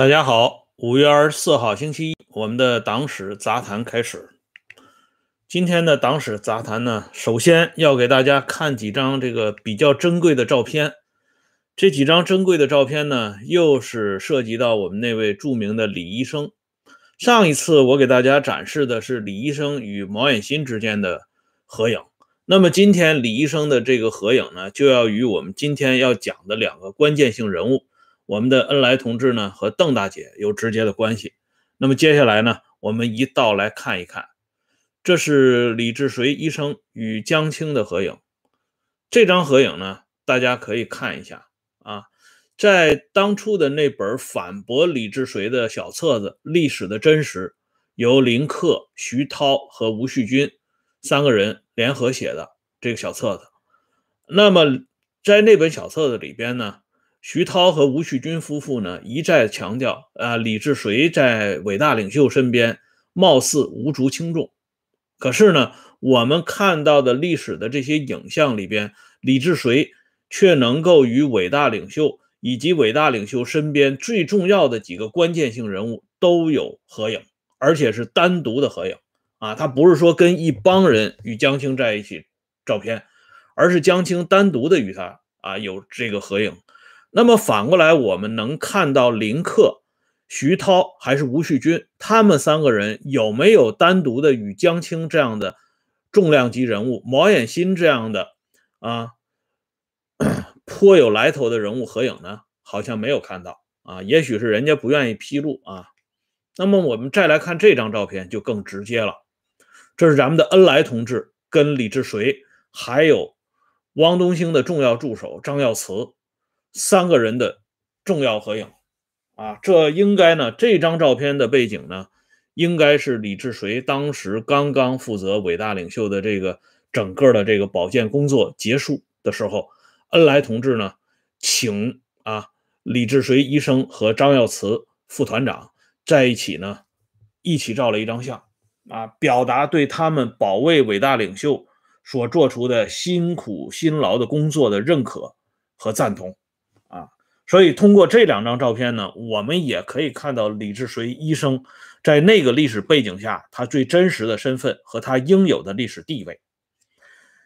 大家好，五月二十四号星期一，我们的党史杂谈开始。今天的党史杂谈呢，首先要给大家看几张这个比较珍贵的照片。这几张珍贵的照片呢，又是涉及到我们那位著名的李医生。上一次我给大家展示的是李医生与毛远新之间的合影，那么今天李医生的这个合影呢，就要与我们今天要讲的两个关键性人物。我们的恩来同志呢和邓大姐有直接的关系。那么接下来呢，我们一道来看一看，这是李志水医生与江青的合影。这张合影呢，大家可以看一下啊，在当初的那本反驳李志水的小册子《历史的真实》，由林克、徐涛和吴旭军三个人联合写的这个小册子。那么在那本小册子里边呢？徐涛和吴旭军夫妇呢，一再强调啊，李志水在伟大领袖身边貌似无足轻重。可是呢，我们看到的历史的这些影像里边，李志水却能够与伟大领袖以及伟大领袖身边最重要的几个关键性人物都有合影，而且是单独的合影啊，他不是说跟一帮人与江青在一起照片，而是江青单独的与他啊有这个合影。那么反过来，我们能看到林克、徐涛还是吴旭军，他们三个人有没有单独的与江青这样的重量级人物、毛远新这样的啊 颇有来头的人物合影呢？好像没有看到啊，也许是人家不愿意披露啊。那么我们再来看这张照片，就更直接了。这是咱们的恩来同志跟李志水，还有汪东兴的重要助手张耀慈。三个人的重要合影啊，这应该呢，这张照片的背景呢，应该是李志绥当时刚刚负责伟大领袖的这个整个的这个保健工作结束的时候，恩来同志呢，请啊李志绥医生和张耀慈副团长在一起呢，一起照了一张相啊，表达对他们保卫伟大领袖所做出的辛苦辛劳的工作的认可和赞同。所以，通过这两张照片呢，我们也可以看到李志水医生在那个历史背景下他最真实的身份和他应有的历史地位。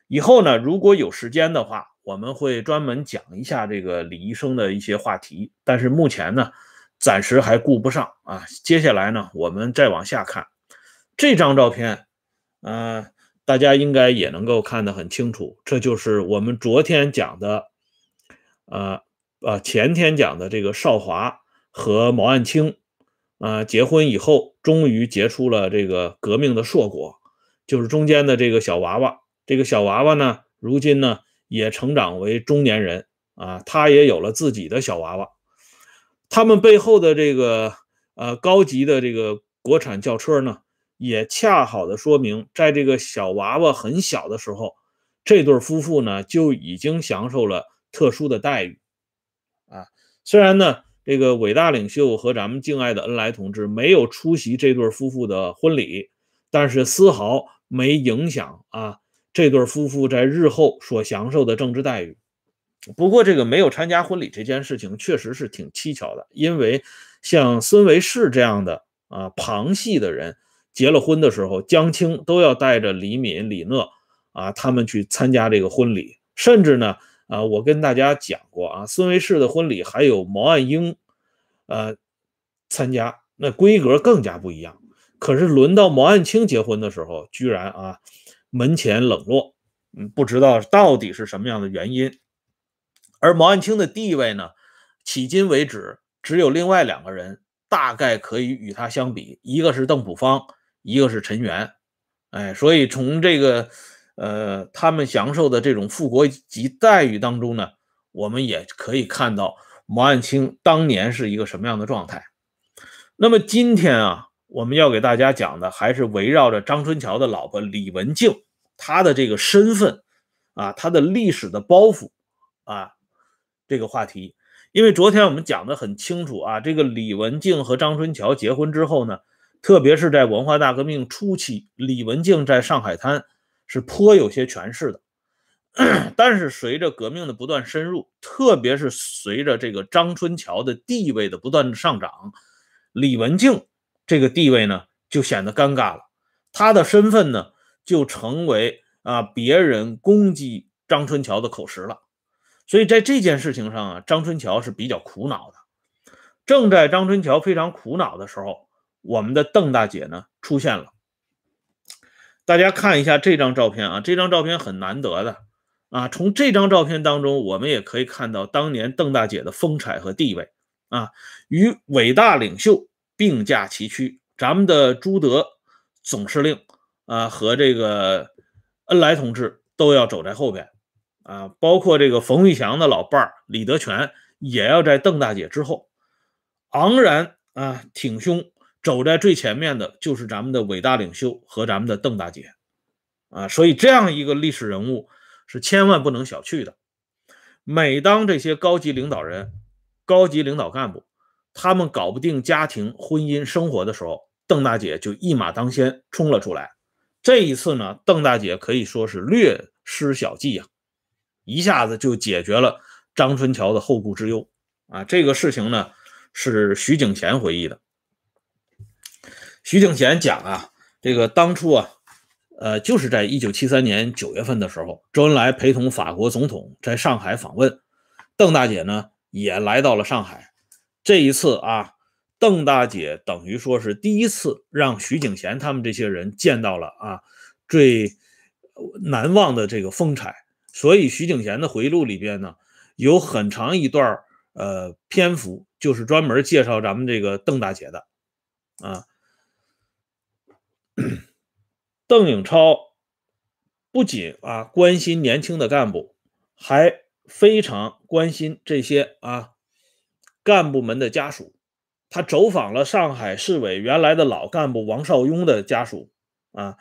以后呢，如果有时间的话，我们会专门讲一下这个李医生的一些话题。但是目前呢，暂时还顾不上啊。接下来呢，我们再往下看这张照片，嗯，大家应该也能够看得很清楚，这就是我们昨天讲的，呃。啊，前天讲的这个少华和毛岸青，啊，结婚以后终于结出了这个革命的硕果，就是中间的这个小娃娃。这个小娃娃呢，如今呢也成长为中年人啊，他也有了自己的小娃娃。他们背后的这个呃高级的这个国产轿车呢，也恰好的说明，在这个小娃娃很小的时候，这对夫妇呢就已经享受了特殊的待遇。虽然呢，这个伟大领袖和咱们敬爱的恩来同志没有出席这对夫妇的婚礼，但是丝毫没影响啊这对夫妇在日后所享受的政治待遇。不过，这个没有参加婚礼这件事情确实是挺蹊跷的，因为像孙维世这样的啊旁系的人结了婚的时候，江青都要带着李敏、李讷啊他们去参加这个婚礼，甚至呢。啊，我跟大家讲过啊，孙维世的婚礼还有毛岸英，呃，参加，那规格更加不一样。可是轮到毛岸青结婚的时候，居然啊门前冷落，嗯，不知道到底是什么样的原因。而毛岸青的地位呢，迄今为止只有另外两个人大概可以与他相比，一个是邓朴方，一个是陈元。哎，所以从这个。呃，他们享受的这种副国级待遇当中呢，我们也可以看到毛岸青当年是一个什么样的状态。那么今天啊，我们要给大家讲的还是围绕着张春桥的老婆李文静，她的这个身份啊，她的历史的包袱啊，这个话题。因为昨天我们讲的很清楚啊，这个李文静和张春桥结婚之后呢，特别是在文化大革命初期，李文静在上海滩。是颇有些权势的，但是随着革命的不断深入，特别是随着这个张春桥的地位的不断上涨，李文静这个地位呢就显得尴尬了，他的身份呢就成为啊别人攻击张春桥的口实了。所以在这件事情上啊，张春桥是比较苦恼的。正在张春桥非常苦恼的时候，我们的邓大姐呢出现了。大家看一下这张照片啊，这张照片很难得的啊。从这张照片当中，我们也可以看到当年邓大姐的风采和地位啊，与伟大领袖并驾齐驱。咱们的朱德总司令啊，和这个恩来同志都要走在后边啊，包括这个冯玉祥的老伴儿李德全也要在邓大姐之后，昂然啊挺胸。走在最前面的就是咱们的伟大领袖和咱们的邓大姐，啊，所以这样一个历史人物是千万不能小觑的。每当这些高级领导人、高级领导干部他们搞不定家庭、婚姻、生活的时候，邓大姐就一马当先冲了出来。这一次呢，邓大姐可以说是略施小计呀，一下子就解决了张春桥的后顾之忧啊。这个事情呢，是徐景贤回忆的。徐景贤讲啊，这个当初啊，呃，就是在一九七三年九月份的时候，周恩来陪同法国总统在上海访问，邓大姐呢也来到了上海。这一次啊，邓大姐等于说是第一次让徐景贤他们这些人见到了啊最难忘的这个风采。所以徐景贤的回忆录里边呢，有很长一段呃篇幅，就是专门介绍咱们这个邓大姐的啊。邓颖超不仅啊关心年轻的干部，还非常关心这些啊干部们的家属。他走访了上海市委原来的老干部王绍庸的家属啊，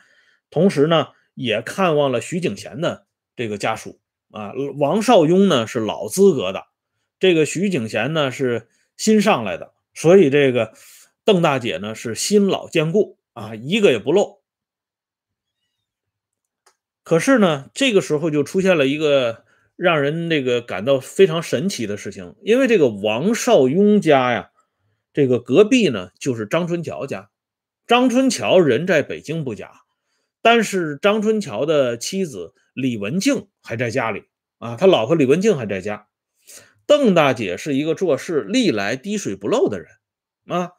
同时呢也看望了徐景贤的这个家属啊。王绍庸呢是老资格的，这个徐景贤呢是新上来的，所以这个邓大姐呢是新老兼顾。啊，一个也不漏。可是呢，这个时候就出现了一个让人那个感到非常神奇的事情，因为这个王绍庸家呀，这个隔壁呢就是张春桥家。张春桥人在北京不假，但是张春桥的妻子李文静还在家里啊，他老婆李文静还在家。邓大姐是一个做事历来滴水不漏的人啊。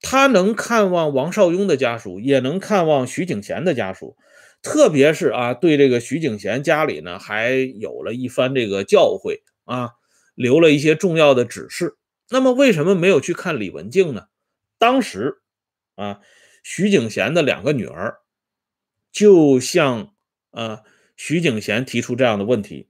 他能看望王绍庸的家属，也能看望徐景贤的家属，特别是啊，对这个徐景贤家里呢，还有了一番这个教诲啊，留了一些重要的指示。那么为什么没有去看李文静呢？当时啊，徐景贤的两个女儿就向啊徐景贤提出这样的问题，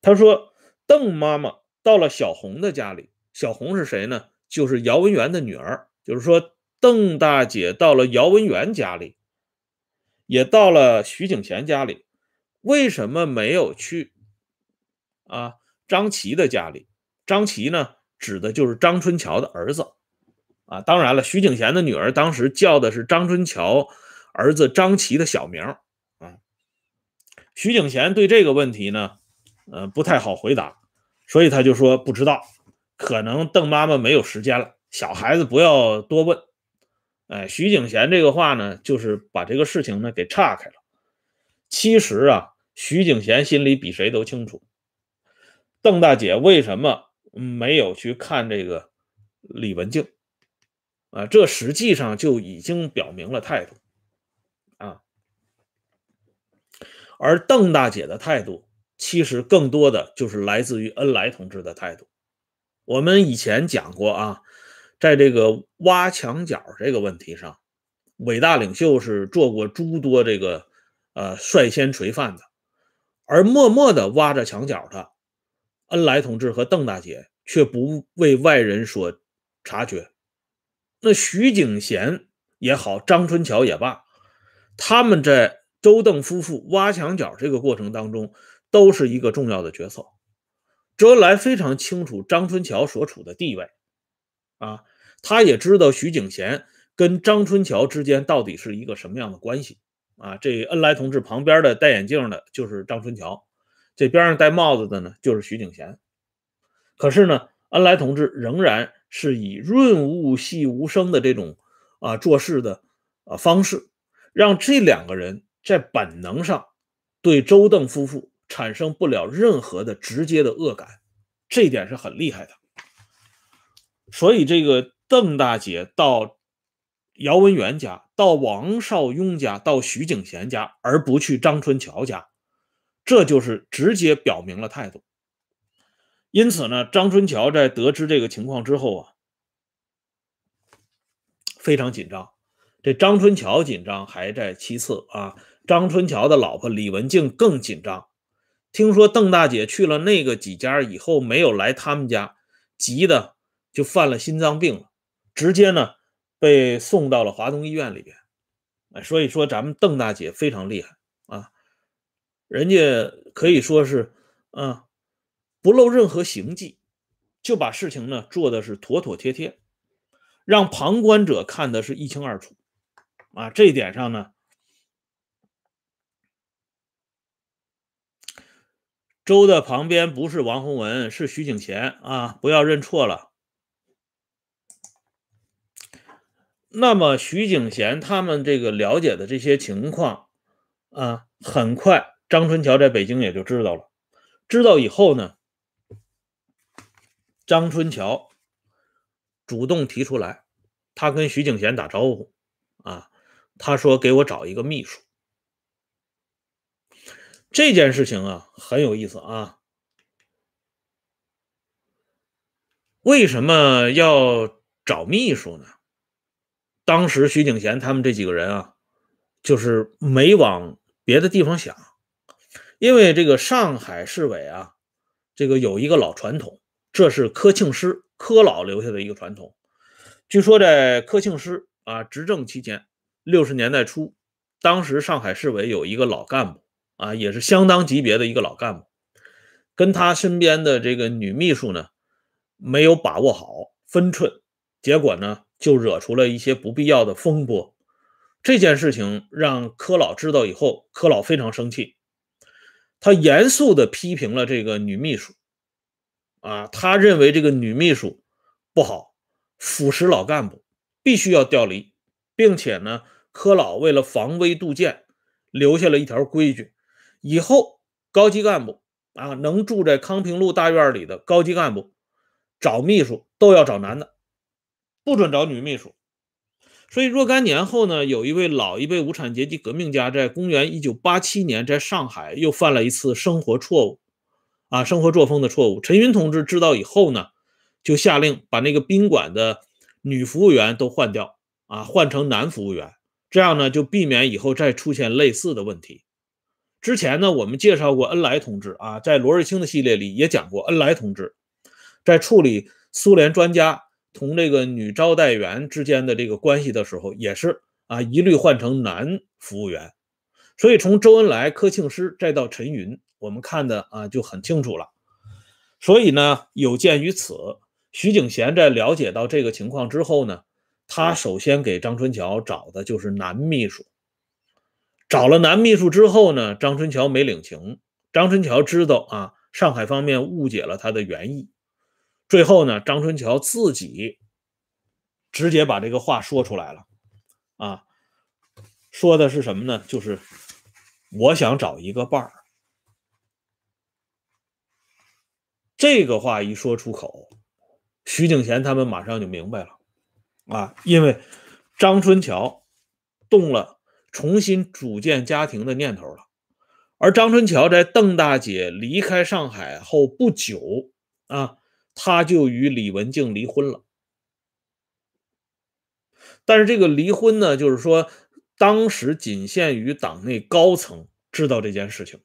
他说：“邓妈妈到了小红的家里，小红是谁呢？就是姚文元的女儿。”就是说，邓大姐到了姚文元家里，也到了徐景贤家里，为什么没有去啊张琪的家里？张琪呢，指的就是张春桥的儿子啊。当然了，徐景贤的女儿当时叫的是张春桥儿子张琪的小名啊。徐景贤对这个问题呢，呃，不太好回答，所以他就说不知道，可能邓妈妈没有时间了。小孩子不要多问，哎，徐景贤这个话呢，就是把这个事情呢给岔开了。其实啊，徐景贤心里比谁都清楚，邓大姐为什么没有去看这个李文静啊？这实际上就已经表明了态度啊。而邓大姐的态度，其实更多的就是来自于恩来同志的态度。我们以前讲过啊。在这个挖墙角这个问题上，伟大领袖是做过诸多这个呃率先垂范的，而默默的挖着墙角的恩来同志和邓大姐却不为外人所察觉。那徐景贤也好，张春桥也罢，他们在周邓夫妇挖墙角这个过程当中，都是一个重要的角色。周恩来非常清楚张春桥所处的地位。啊，他也知道徐景贤跟张春桥之间到底是一个什么样的关系啊？这恩来同志旁边的戴眼镜的就是张春桥，这边上戴帽子的呢就是徐景贤。可是呢，恩来同志仍然是以润物细无声的这种啊做事的啊方式，让这两个人在本能上对周邓夫妇产生不了任何的直接的恶感，这一点是很厉害的。所以这个邓大姐到姚文元家，到王绍雍家，到徐景贤家，而不去张春桥家，这就是直接表明了态度。因此呢，张春桥在得知这个情况之后啊，非常紧张。这张春桥紧张还在其次啊，张春桥的老婆李文静更紧张。听说邓大姐去了那个几家以后，没有来他们家，急的就犯了心脏病了，直接呢被送到了华东医院里边。哎，所以说咱们邓大姐非常厉害啊，人家可以说是啊。不露任何形迹，就把事情呢做的是妥妥帖帖，让旁观者看的是一清二楚啊！这一点上呢，周的旁边不是王洪文，是徐景贤啊！不要认错了。那么徐景贤他们这个了解的这些情况啊，很快张春桥在北京也就知道了。知道以后呢？张春桥主动提出来，他跟徐景贤打招呼啊，他说给我找一个秘书。这件事情啊很有意思啊，为什么要找秘书呢？当时徐景贤他们这几个人啊，就是没往别的地方想，因为这个上海市委啊，这个有一个老传统。这是柯庆施柯老留下的一个传统。据说在柯庆施啊执政期间，六十年代初，当时上海市委有一个老干部啊，也是相当级别的一个老干部，跟他身边的这个女秘书呢，没有把握好分寸，结果呢就惹出了一些不必要的风波。这件事情让柯老知道以后，柯老非常生气，他严肃地批评了这个女秘书。啊，他认为这个女秘书不好，腐蚀老干部，必须要调离，并且呢，柯老为了防微杜渐，留下了一条规矩：以后高级干部啊，能住在康平路大院里的高级干部，找秘书都要找男的，不准找女秘书。所以若干年后呢，有一位老一辈无产阶级革命家，在公元一九八七年在上海又犯了一次生活错误。啊，生活作风的错误。陈云同志知道以后呢，就下令把那个宾馆的女服务员都换掉，啊，换成男服务员，这样呢就避免以后再出现类似的问题。之前呢，我们介绍过恩来同志啊，在罗瑞卿的系列里也讲过，恩来同志在处理苏联专家同这个女招待员之间的这个关系的时候，也是啊，一律换成男服务员。所以从周恩来、柯庆施再到陈云。我们看的啊就很清楚了，所以呢，有鉴于此，徐景贤在了解到这个情况之后呢，他首先给张春桥找的就是男秘书。找了男秘书之后呢，张春桥没领情。张春桥知道啊，上海方面误解了他的原意。最后呢，张春桥自己直接把这个话说出来了，啊，说的是什么呢？就是我想找一个伴儿。这个话一说出口，徐景贤他们马上就明白了，啊，因为张春桥动了重新组建家庭的念头了，而张春桥在邓大姐离开上海后不久，啊，他就与李文静离婚了。但是这个离婚呢，就是说当时仅限于党内高层知道这件事情，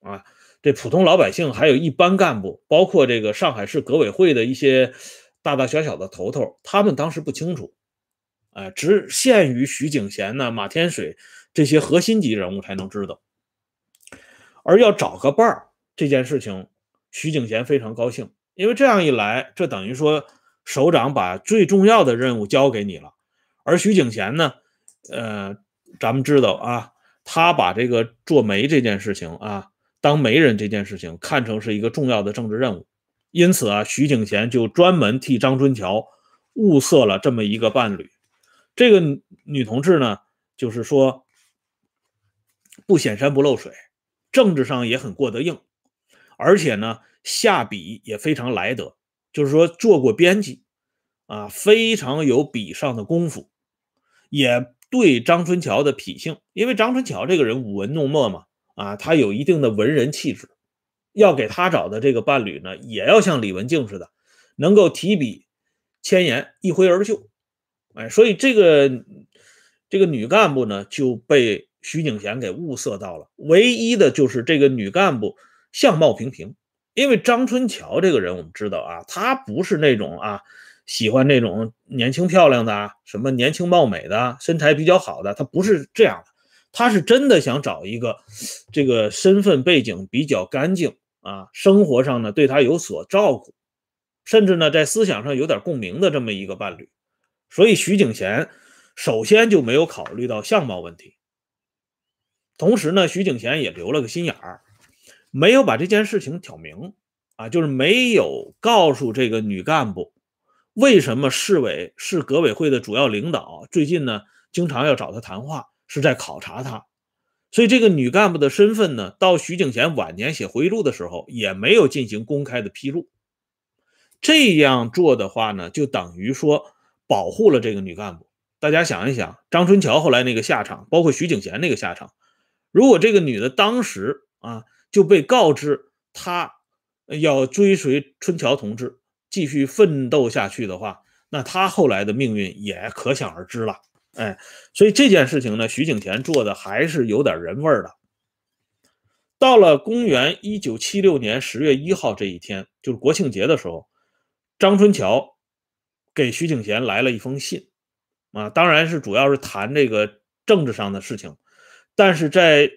啊。这普通老百姓，还有一般干部，包括这个上海市革委会的一些大大小小的头头，他们当时不清楚，哎，只限于徐景贤呢、马天水这些核心级人物才能知道。而要找个伴儿这件事情，徐景贤非常高兴，因为这样一来，这等于说首长把最重要的任务交给你了。而徐景贤呢，呃，咱们知道啊，他把这个做媒这件事情啊。当媒人这件事情看成是一个重要的政治任务，因此啊，徐景贤就专门替张春桥物色了这么一个伴侣。这个女同志呢，就是说不显山不漏水，政治上也很过得硬，而且呢，下笔也非常来得，就是说做过编辑啊，非常有笔上的功夫，也对张春桥的脾性，因为张春桥这个人舞文弄墨嘛。啊，他有一定的文人气质，要给他找的这个伴侣呢，也要像李文静似的，能够提笔千言，一挥而就。哎，所以这个这个女干部呢，就被徐景贤给物色到了。唯一的就是这个女干部相貌平平，因为张春桥这个人，我们知道啊，他不是那种啊喜欢那种年轻漂亮的，什么年轻貌美的，身材比较好的，他不是这样的。他是真的想找一个，这个身份背景比较干净啊，生活上呢对他有所照顾，甚至呢在思想上有点共鸣的这么一个伴侣。所以徐景贤首先就没有考虑到相貌问题。同时呢，徐景贤也留了个心眼儿，没有把这件事情挑明啊，就是没有告诉这个女干部，为什么市委市革委会的主要领导最近呢经常要找他谈话。是在考察他，所以这个女干部的身份呢，到徐景贤晚年写回忆录的时候，也没有进行公开的披露。这样做的话呢，就等于说保护了这个女干部。大家想一想，张春桥后来那个下场，包括徐景贤那个下场，如果这个女的当时啊就被告知他要追随春桥同志继续奋斗下去的话，那他后来的命运也可想而知了。哎，所以这件事情呢，徐景田做的还是有点人味儿的。到了公元一九七六年十月一号这一天，就是国庆节的时候，张春桥给徐景贤来了一封信，啊，当然是主要是谈这个政治上的事情，但是在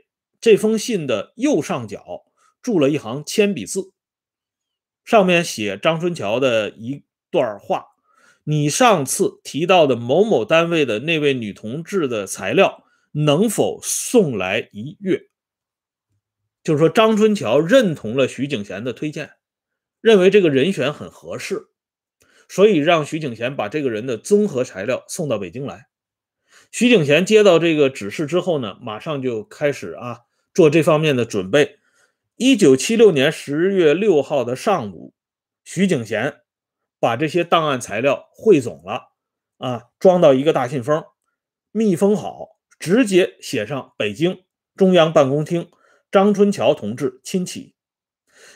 这封信的右上角注了一行铅笔字，上面写张春桥的一段话。你上次提到的某某单位的那位女同志的材料能否送来一阅？就是说，张春桥认同了徐景贤的推荐，认为这个人选很合适，所以让徐景贤把这个人的综合材料送到北京来。徐景贤接到这个指示之后呢，马上就开始啊做这方面的准备。一九七六年十月六号的上午，徐景贤。把这些档案材料汇总了，啊，装到一个大信封，密封好，直接写上北京中央办公厅张春桥同志亲启，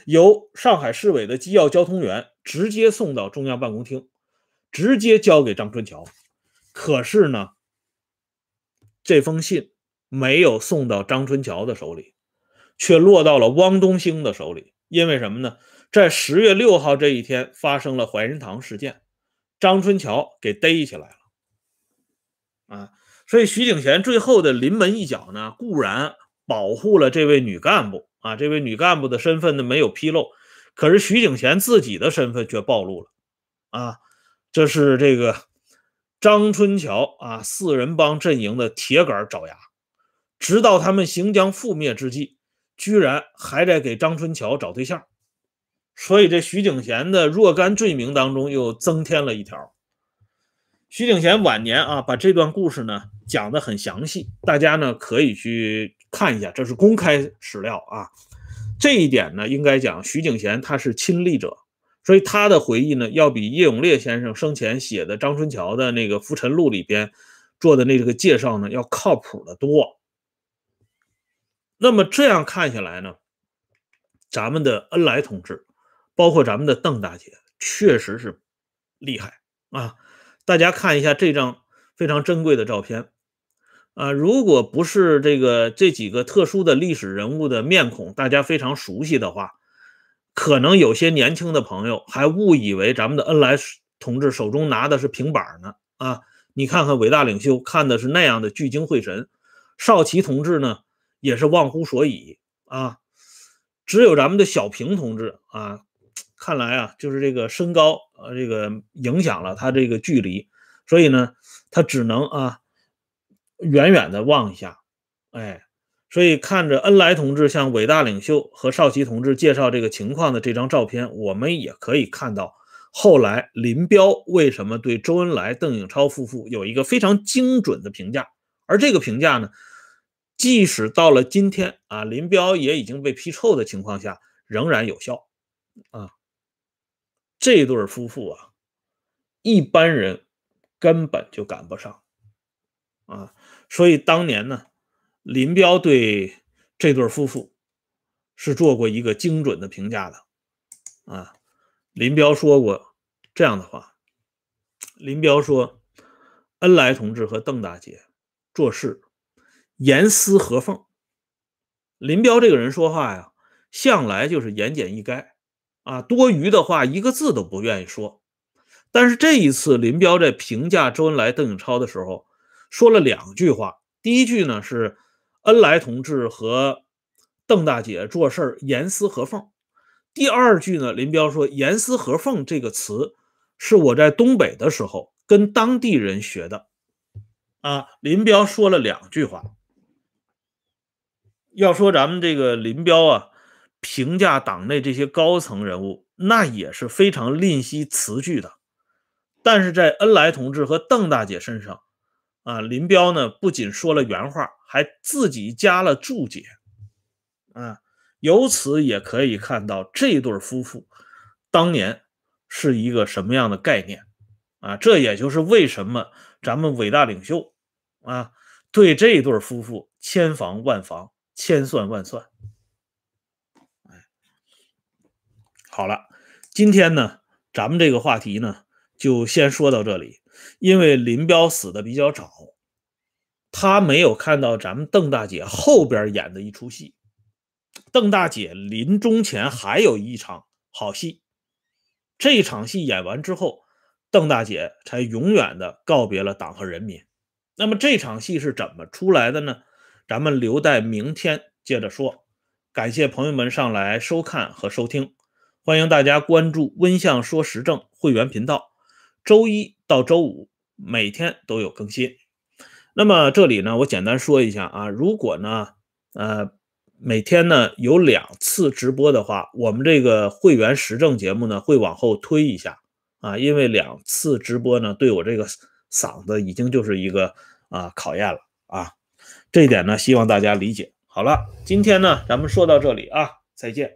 由上海市委的机要交通员直接送到中央办公厅，直接交给张春桥。可是呢，这封信没有送到张春桥的手里，却落到了汪东兴的手里。因为什么呢？在十月六号这一天发生了怀仁堂事件，张春桥给逮起来了，啊，所以徐景贤最后的临门一脚呢，固然保护了这位女干部啊，这位女干部的身份呢没有披露，可是徐景贤自己的身份却暴露了，啊，这是这个张春桥啊四人帮阵营的铁杆爪牙，直到他们行将覆灭之际，居然还在给张春桥找对象。所以，这徐景贤的若干罪名当中又增添了一条。徐景贤晚年啊，把这段故事呢讲得很详细，大家呢可以去看一下，这是公开史料啊。这一点呢，应该讲徐景贤他是亲历者，所以他的回忆呢，要比叶永烈先生生前写的张春桥的那个《浮沉录》里边做的那个介绍呢，要靠谱的多。那么这样看下来呢，咱们的恩来同志。包括咱们的邓大姐，确实是厉害啊！大家看一下这张非常珍贵的照片啊，如果不是这个这几个特殊的历史人物的面孔大家非常熟悉的话，可能有些年轻的朋友还误以为咱们的恩来同志手中拿的是平板呢啊！你看看伟大领袖看的是那样的聚精会神，少奇同志呢也是忘乎所以啊，只有咱们的小平同志啊。看来啊，就是这个身高呃，这个影响了他这个距离，所以呢，他只能啊远远的望一下，哎，所以看着恩来同志向伟大领袖和少奇同志介绍这个情况的这张照片，我们也可以看到，后来林彪为什么对周恩来、邓颖超夫妇有一个非常精准的评价，而这个评价呢，即使到了今天啊，林彪也已经被批臭的情况下，仍然有效啊。这对夫妇啊，一般人根本就赶不上啊，所以当年呢。林彪对这对夫妇是做过一个精准的评价的啊。林彪说过这样的话：林彪说，恩来同志和邓大姐做事严丝合缝。林彪这个人说话呀，向来就是言简意赅啊，多余的话一个字都不愿意说。但是这一次，林彪在评价周恩来、邓颖超的时候，说了两句话。第一句呢是。恩来同志和邓大姐做事严丝合缝。第二句呢，林彪说“严丝合缝”这个词是我在东北的时候跟当地人学的。啊，林彪说了两句话。要说咱们这个林彪啊，评价党内这些高层人物，那也是非常吝惜词句的。但是在恩来同志和邓大姐身上，啊，林彪呢不仅说了原话。还自己加了注解，啊，由此也可以看到这对夫妇当年是一个什么样的概念，啊，这也就是为什么咱们伟大领袖啊对这对夫妇千防万防、千算万算。好了，今天呢，咱们这个话题呢就先说到这里，因为林彪死的比较早。他没有看到咱们邓大姐后边演的一出戏，邓大姐临终前还有一场好戏，这场戏演完之后，邓大姐才永远的告别了党和人民。那么这场戏是怎么出来的呢？咱们留待明天接着说。感谢朋友们上来收看和收听，欢迎大家关注“温相说时政”会员频道，周一到周五每天都有更新。那么这里呢，我简单说一下啊，如果呢，呃，每天呢有两次直播的话，我们这个会员时政节目呢会往后推一下啊，因为两次直播呢对我这个嗓子已经就是一个啊考验了啊，这一点呢希望大家理解。好了，今天呢咱们说到这里啊，再见。